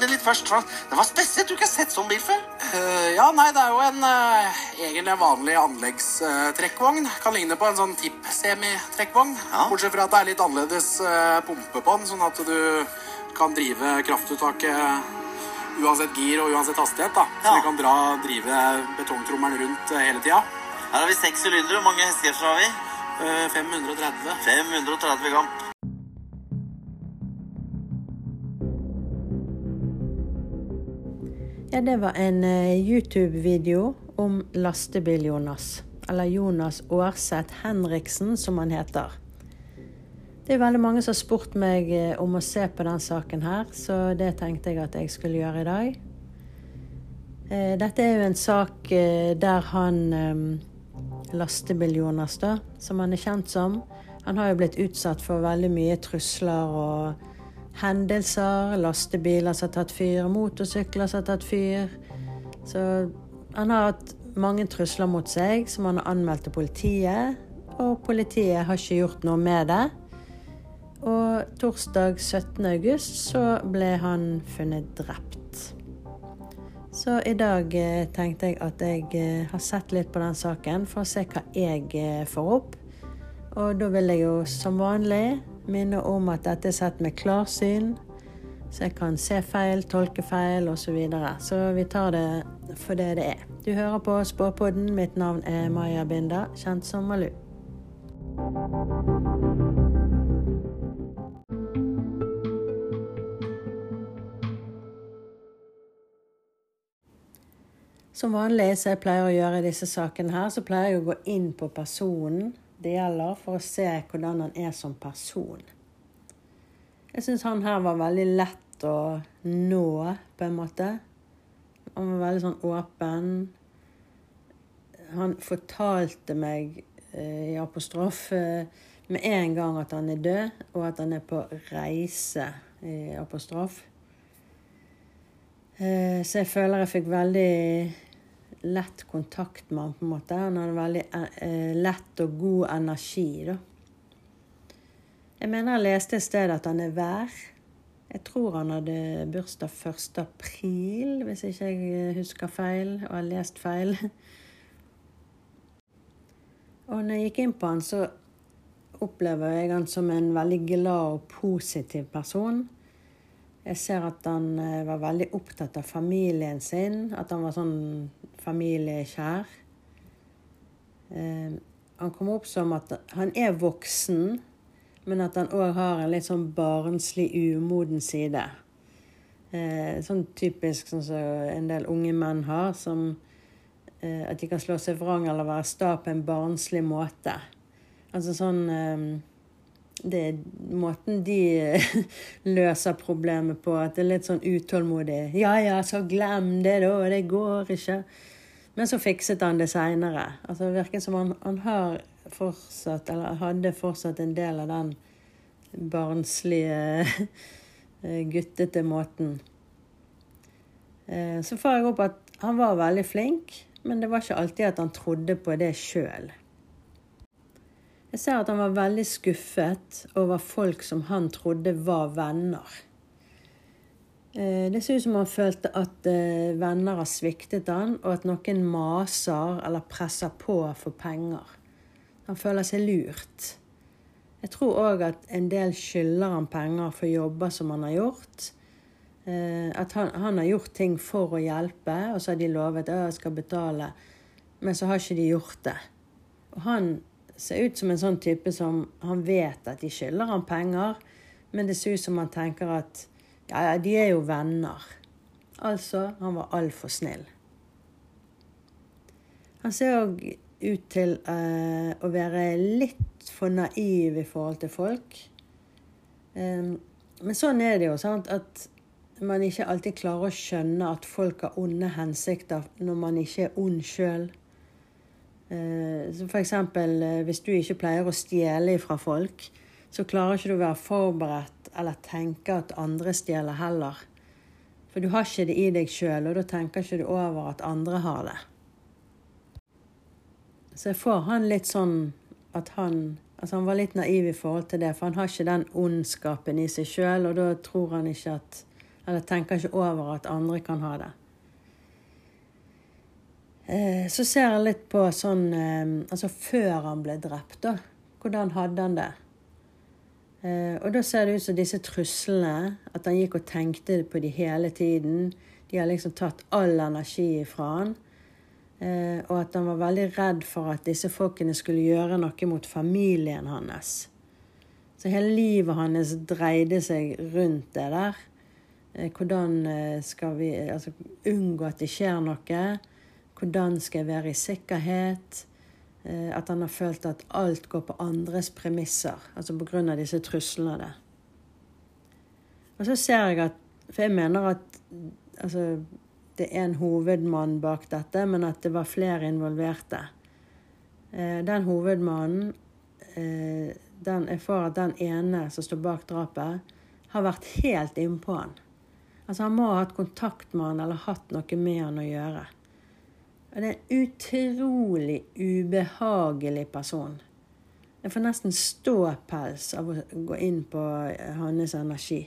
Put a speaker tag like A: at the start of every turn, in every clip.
A: din litt først. Det var spesielt. Du har ikke sett sånn bil før.
B: Uh, ja, nei, det er jo en uh, egentlig en vanlig anleggstrekkvogn. Kan ligne på en sånn tipp-semitrekkvogn.
A: Ja.
B: Bortsett fra at det er litt annerledes eh, pumpe på den, sånn at du kan drive kraftuttaket uansett gir og uansett hastighet. da. Så
A: Ja.
B: vi kan dra, drive betongtrommelen rundt eh, hele tida.
A: Her har vi seks sylindere. Hvor mange hestekrefter har vi?
B: Eh, 530.
A: 530 kamp.
C: Ja, det var en eh, YouTube-video om Lastebil-Jonas. Eller Jonas Aarseth Henriksen, som han heter. Det er veldig mange som har spurt meg eh, om å se på den saken her, så det tenkte jeg at jeg skulle gjøre i dag. Eh, Dette er jo en sak der han Lastebil-Jonas, da, som han er kjent som, han har jo blitt utsatt for veldig mye trusler og hendelser. Lastebiler som har tatt fyr, motorsykler som har tatt fyr. Så han har hatt mange trusler mot seg som han har anmeldt til politiet. Og politiet har ikke gjort noe med det. Og torsdag 17. august så ble han funnet drept. Så i dag eh, tenkte jeg at jeg eh, har sett litt på den saken for å se hva jeg eh, får opp. Og da vil jeg jo som vanlig minne om at dette er sett med klarsyn, så jeg kan se feil, tolke feil osv. Så, videre. så vi tar det for det det er. Du hører på Spåpodden. Mitt navn er Maja Binda, kjent som Malu. Som vanlig så jeg pleier å gjøre i disse sakene her, så pleier jeg å gå inn på personen det for å se hvordan han er som person. Jeg syns han her var veldig lett å nå, på en måte. Han var veldig sånn åpen. Han fortalte meg eh, i apostrof eh, med en gang at han er død, og at han er på reise i apostrof. Eh, så jeg føler jeg fikk veldig lett kontakt med han på en måte. Han hadde veldig eh, lett og god energi, da. Jeg mener jeg leste et sted at han er vær. Jeg tror han hadde bursdag 1. april, hvis ikke jeg husker feil og har lest feil. Og når jeg gikk inn på han, så opplever jeg han som en veldig glad og positiv person. Jeg ser at han eh, var veldig opptatt av familien sin, at han var sånn familiekjær. Eh, han kom opp som at han er voksen, men at han òg har en litt sånn barnslig, umoden side. Eh, sånn typisk sånn som en del unge menn har, som eh, at de kan slå seg vrang eller være sta på en barnslig måte. Altså sånn det er måten de løser problemet på. At det er litt sånn utålmodig. 'Ja ja, så glem det, da. Det går ikke.' Men så fikset han det seinere. Altså, det virker som han, han har fortsatt, eller hadde fortsatt en del av den barnslige, guttete måten. Så får jeg opp at han var veldig flink, men det var ikke alltid at han trodde på det sjøl. Jeg ser at han var veldig skuffet over folk som han trodde var venner. Det ser ut som han følte at venner har sviktet han, og at noen maser eller presser på for penger. Han føler seg lurt. Jeg tror òg at en del skylder han penger for jobber som han har gjort. At han, han har gjort ting for å hjelpe, og så har de lovet at jeg skal betale, men så har ikke de gjort det. Og han ser ut som en sånn type som Han vet at de skylder han penger, men det ser ut som han tenker at ja, de er jo venner. Altså, han var altfor snill. Han ser òg ut til eh, å være litt for naiv i forhold til folk. Um, men sånn er det jo, sant, at man ikke alltid klarer å skjønne at folk har onde hensikter når man ikke er ond sjøl. Så for eksempel hvis du ikke pleier å stjele fra folk, så klarer ikke du å være forberedt eller tenke at andre stjeler heller. For du har ikke det i deg sjøl, og da tenker ikke du over at andre har det. Så jeg får han litt sånn at han Altså han var litt naiv i forhold til det, for han har ikke den ondskapen i seg sjøl, og da tror han ikke at Eller tenker ikke over at andre kan ha det. Eh, så ser jeg litt på sånn eh, Altså før han ble drept, da. Hvordan hadde han det? Eh, og da ser det ut som disse truslene, at han gikk og tenkte på de hele tiden. De har liksom tatt all energi fra han. Og at han var veldig redd for at disse folkene skulle gjøre noe mot familien hans. Så hele livet hans dreide seg rundt det der. Hvordan skal vi altså, unngå at det skjer noe? Hvordan skal jeg være i sikkerhet? Eh, at han har følt at alt går på andres premisser, altså pga. disse truslene. Og så ser jeg at For jeg mener at altså, det er en hovedmann bak dette, men at det var flere involverte. Eh, den hovedmannen eh, den, Jeg får at den ene som står bak drapet, har vært helt innpå han. Altså Han må ha hatt kontakt med han eller hatt noe med han å gjøre. Og det er en utrolig ubehagelig person. Jeg får nesten ståpels av å gå inn på hans energi.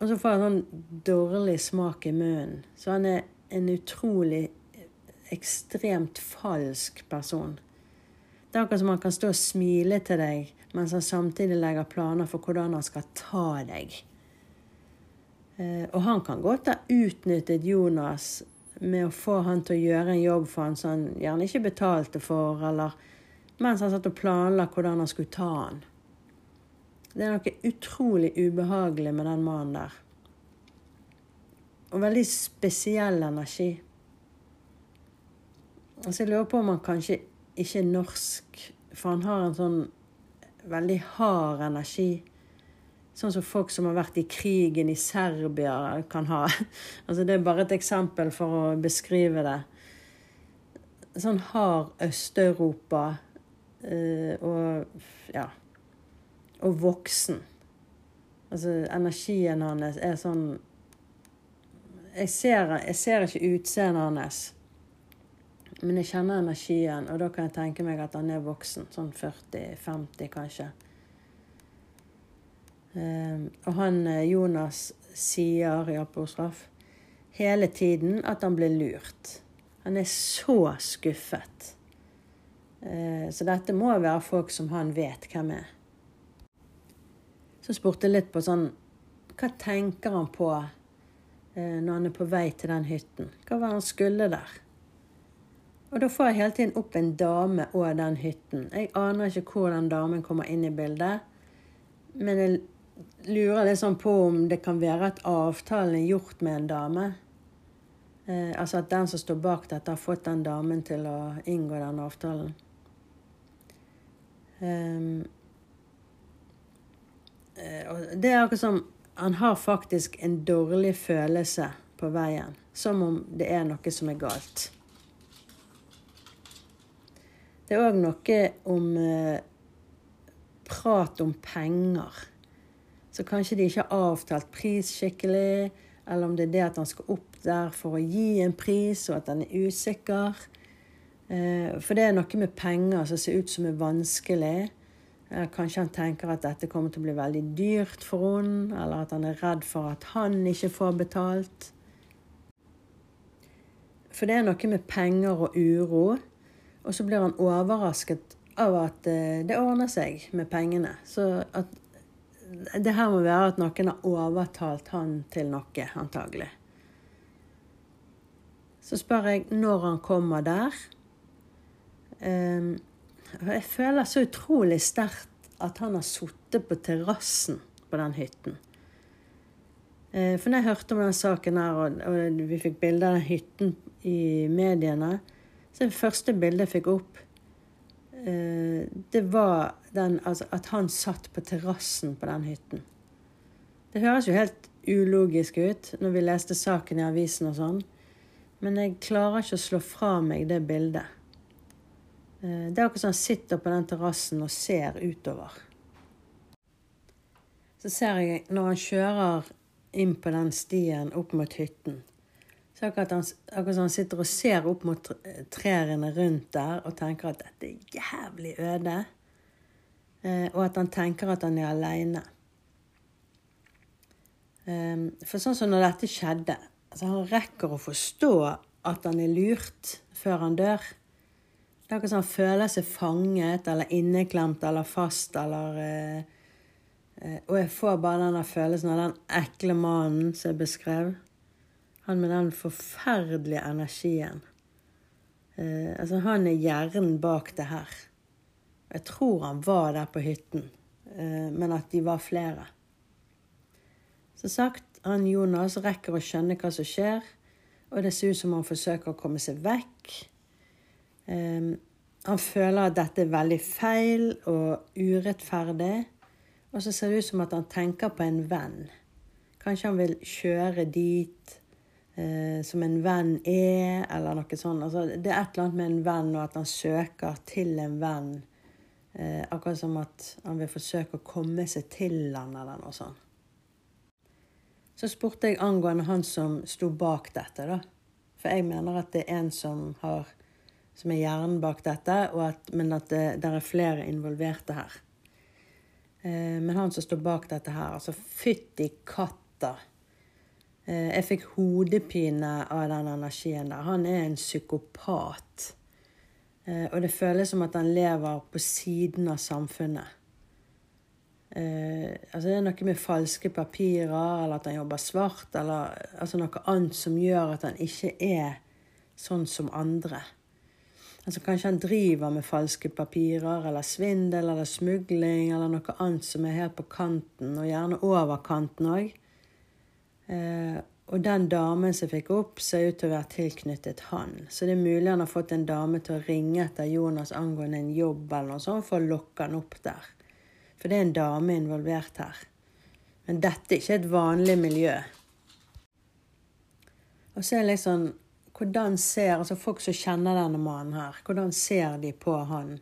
C: Og så får jeg sånn dårlig smak i munnen. Så han er en utrolig ekstremt falsk person. Det er akkurat som han kan stå og smile til deg mens han samtidig legger planer for hvordan han skal ta deg. Eh, og han kan godt ha utnyttet Jonas med å få han til å gjøre en jobb for han som han gjerne ikke betalte for, eller mens han satt og planla hvordan han skulle ta han. Det er noe utrolig ubehagelig med den mannen der. Og veldig spesiell energi. Altså Jeg lurer på om han kanskje ikke er norsk, for han har en sånn veldig hard energi. Sånn som folk som har vært i krigen i Serbia, kan ha. Altså Det er bare et eksempel for å beskrive det. Sånn har Øst-Europa eh, og ja og voksen. Altså energien hans er sånn Jeg ser, jeg ser ikke utseendet hans, men jeg kjenner energien, og da kan jeg tenke meg at han er voksen. Sånn 40-50, kanskje. Ehm, og han eh, Jonas sier i Apostraf hele tiden at han ble lurt. Han er så skuffet. Ehm, så dette må være folk som han vet hvem er. Så spurte jeg litt på sånn Hva tenker han på eh, når han er på vei til den hytten? Hva var han skulle der? Og da får jeg hele tiden opp en dame og den hytten. Jeg aner ikke hvor den damen kommer inn i bildet. Men jeg lurer litt sånn på om det kan være at avtalen er gjort med en dame. Eh, altså at den som står bak dette, har fått den damen til å inngå den avtalen. Um, det er akkurat som han har faktisk en dårlig følelse på veien. Som om det er noe som er galt. Det er òg noe om eh, prat om penger. Så kanskje de ikke har avtalt pris skikkelig, eller om det er det at han skal opp der for å gi en pris, og at han er usikker. Eh, for det er noe med penger som ser ut som er vanskelig. Eh, kanskje han tenker at dette kommer til å bli veldig dyrt for henne, eller at han er redd for at han ikke får betalt. For det er noe med penger og uro, og så blir han overrasket av at eh, det ordner seg med pengene. Så at det her må være at noen har overtalt han til noe, antagelig. Så spør jeg når han kommer der. Ehm, jeg føler så utrolig sterkt at han har sittet på terrassen på den hytten. Eh, for når jeg hørte om den saken her, og vi fikk bilde av den hytten i mediene, så det første bildet jeg fikk opp, det var den, altså, at han satt på terrassen på den hytten. Det høres jo helt ulogisk ut når vi leste saken i avisen og sånn, men jeg klarer ikke å slå fra meg det bildet. Eh, det er akkurat som han sitter på den terrassen og ser utover. Så ser jeg når han kjører inn på den stien opp mot hytten, så akkurat han, akkurat han sitter og ser opp mot trærne rundt der og tenker at dette er jævlig øde. Eh, og at han tenker at han er aleine. Um, for sånn som når dette skjedde altså Han rekker å forstå at han er lurt før han dør. Det er akkurat som han føler seg fanget eller inneklemt eller fast eller uh, uh, Og jeg får bare denne følelsen av den ekle mannen som jeg beskrevet. Han med den forferdelige energien. Uh, altså, han er hjernen bak det her. Jeg tror han var der på hytten, men at de var flere. Som sagt, han Jonas rekker å skjønne hva som skjer, og det ser ut som han forsøker å komme seg vekk. Um, han føler at dette er veldig feil og urettferdig, og så ser det ut som at han tenker på en venn. Kanskje han vil kjøre dit som en venn er, eller noe sånt. Altså, det er et eller annet med en venn, og at han søker til en venn. Eh, akkurat som at han vil forsøke å komme seg til han, eller noe sånt. Så spurte jeg angående han som sto bak dette, da. For jeg mener at det er en som, har, som er hjernen bak dette, at, men at det, der er flere involverte her. Eh, men han som står bak dette her, altså fytti katta. Eh, jeg fikk hodepine av den energien der. Han er en psykopat. Eh, og det føles som at han lever på siden av samfunnet. Eh, altså det er noe med falske papirer, eller at han jobber svart, eller altså noe annet som gjør at han ikke er sånn som andre. Altså Kanskje han driver med falske papirer, eller svindel, eller smugling, eller noe annet som er helt på kanten, og gjerne over kanten òg. Eh, og den damen som fikk opp, ser ut til å være tilknyttet han. Så det er mulig han har fått en dame til å ringe etter Jonas angående en jobb eller noe sånt, for å lokke han opp der. For det er en dame involvert her. Men dette er ikke et vanlig miljø. Og så er det liksom Hvordan ser altså folk som kjenner denne mannen her, hvordan ser de på han?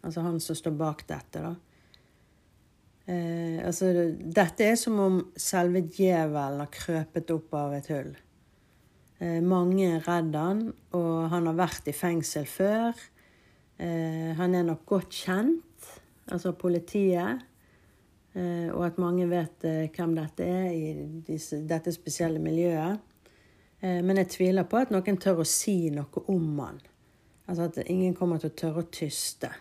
C: Altså han som står bak dette, da. Eh, altså, dette er som om selve djevelen har krøpet opp av et hull. Eh, mange er redd han, og han har vært i fengsel før. Eh, han er nok godt kjent altså politiet. Eh, og at mange vet eh, hvem dette er i disse, dette spesielle miljøet. Eh, men jeg tviler på at noen tør å si noe om han. Altså at ingen kommer til å tørre å tyste.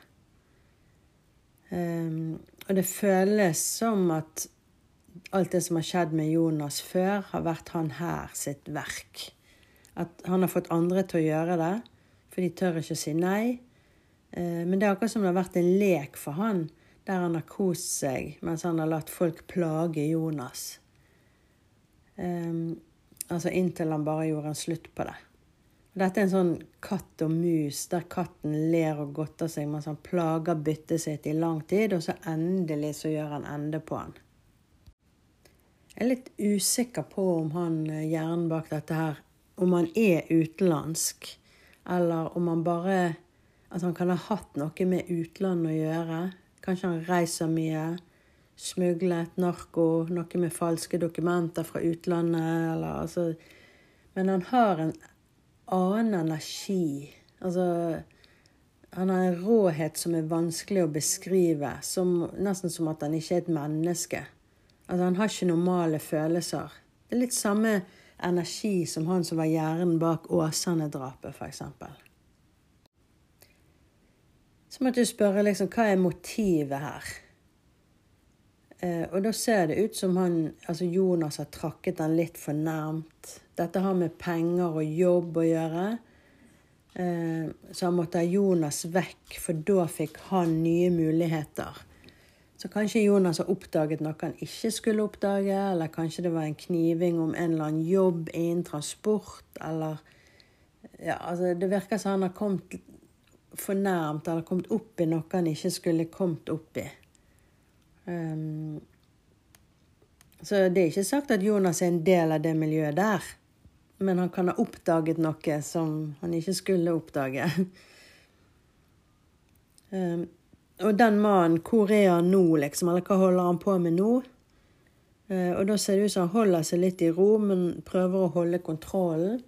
C: Og det føles som at alt det som har skjedd med Jonas før, har vært han her sitt verk. At han har fått andre til å gjøre det, for de tør ikke å si nei. Uh, men det er akkurat som det har vært en lek for han, der han har kost seg mens han har latt folk plage Jonas. Um, altså inntil han bare gjorde en slutt på det. Dette er en sånn katt og mus, der katten ler og godter seg mens han plager byttet sitt i lang tid, og så endelig så gjør han ende på han. Jeg er litt usikker på om han eh, hjernen bak dette her, om han er utenlandsk, eller om han bare at han kan ha hatt noe med utlandet å gjøre. Kanskje han reiser mye. Smuglet narko, noe med falske dokumenter fra utlandet, eller altså Men han har en annen energi. Altså Han har en råhet som er vanskelig å beskrive. Som, nesten som at han ikke er et menneske. Altså Han har ikke normale følelser. Det er litt samme energi som han som var hjernen bak Åsane-drapet, f.eks. Så måtte du spørre liksom, hva er motivet her. Eh, og da ser det ut som han, altså Jonas har trakket han litt for nærmt. Dette har med penger og jobb å gjøre. Eh, så han måtte ha Jonas vekk, for da fikk han nye muligheter. Så kanskje Jonas har oppdaget noe han ikke skulle oppdage, eller kanskje det var en kniving om en eller annen jobb innen transport, eller ja, altså Det virker som han har kommet fornærmet eller kommet opp i noe han ikke skulle kommet opp i. Um, så det er ikke sagt at Jonas er en del av det miljøet der. Men han kan ha oppdaget noe som han ikke skulle oppdage. Um, og den mannen, hvor er han nå, liksom? Eller hva holder han på med nå? Uh, og da ser det ut som han holder seg litt i ro, men prøver å holde kontrollen.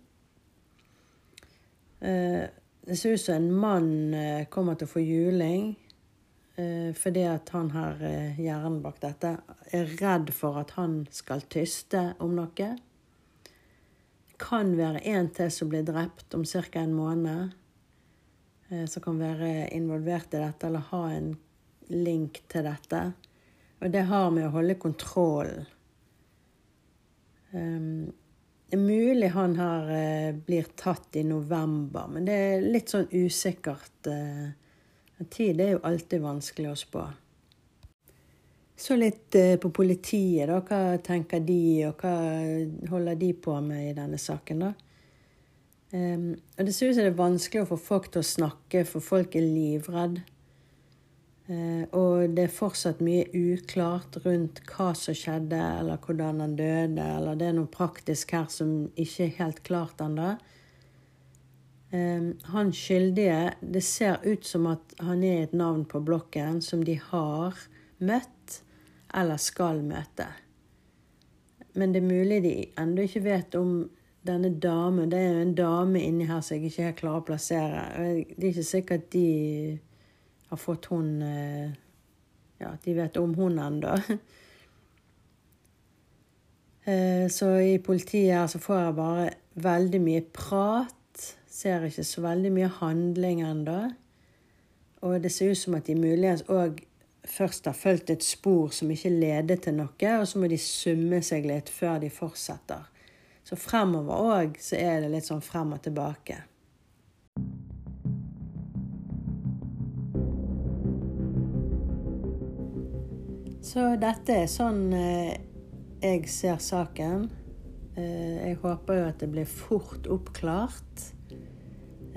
C: Uh, det ser ut som en mann eh, kommer til å få juling. Eh, fordi at han har eh, hjernen bak dette, er redd for at han skal tyste om noe. Det kan være en til som blir drept om ca. en måned, eh, som kan være involvert i dette eller ha en link til dette. Og det har med å holde kontrollen. Um, mulig han her blir tatt i november, men det er litt sånn usikkert. Eh, tid er jo alltid vanskelig å spå. Så litt eh, på politiet, da. Hva tenker de, og hva holder de på med i denne saken, da? Um, og det ser ut som det er vanskelig å få folk til å snakke, for folk er livredde. Uh, og det er fortsatt mye uklart rundt hva som skjedde, eller hvordan han døde, eller det er noe praktisk her som ikke er helt klart ennå. Um, han skyldige Det ser ut som at han er et navn på blokken som de har møtt eller skal møte. Men det er mulig de ennå ikke vet om denne damen Det er jo en dame inni her som jeg ikke helt klarer å plassere. Det er ikke sikkert de har fått hun eh, Ja, de vet om hun ennå. Eh, så i politiet her så får jeg bare veldig mye prat. Ser ikke så veldig mye handling ennå. Og det ser ut som at de muligens òg først har fulgt et spor som ikke leder til noe, og så må de summe seg litt før de fortsetter. Så fremover òg så er det litt sånn frem og tilbake. Så dette er sånn eh, jeg ser saken. Eh, jeg håper jo at det blir fort oppklart.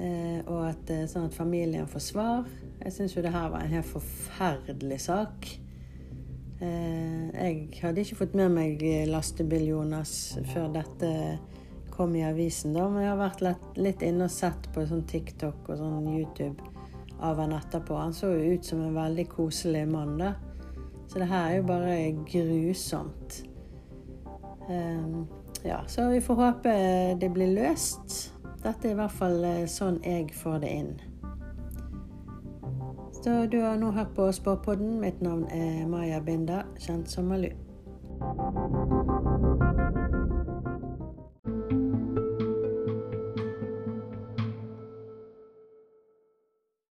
C: Eh, og at, sånn at familien får svar. Jeg syns jo det her var en helt forferdelig sak. Jeg hadde ikke fått med meg Lastebil-Jonas før dette kom i avisen, da, men jeg har vært litt inne og sett på sånn TikTok og sånn YouTube av han etterpå. Han så jo ut som en veldig koselig mann, da. Så det her er jo bare grusomt. Um, ja, så vi får håpe det blir løst. Dette er i hvert fall eh, sånn jeg får det inn. Så du har nå hørt på Spåpodden. Mitt navn er Maja Binda, kjent som Malu.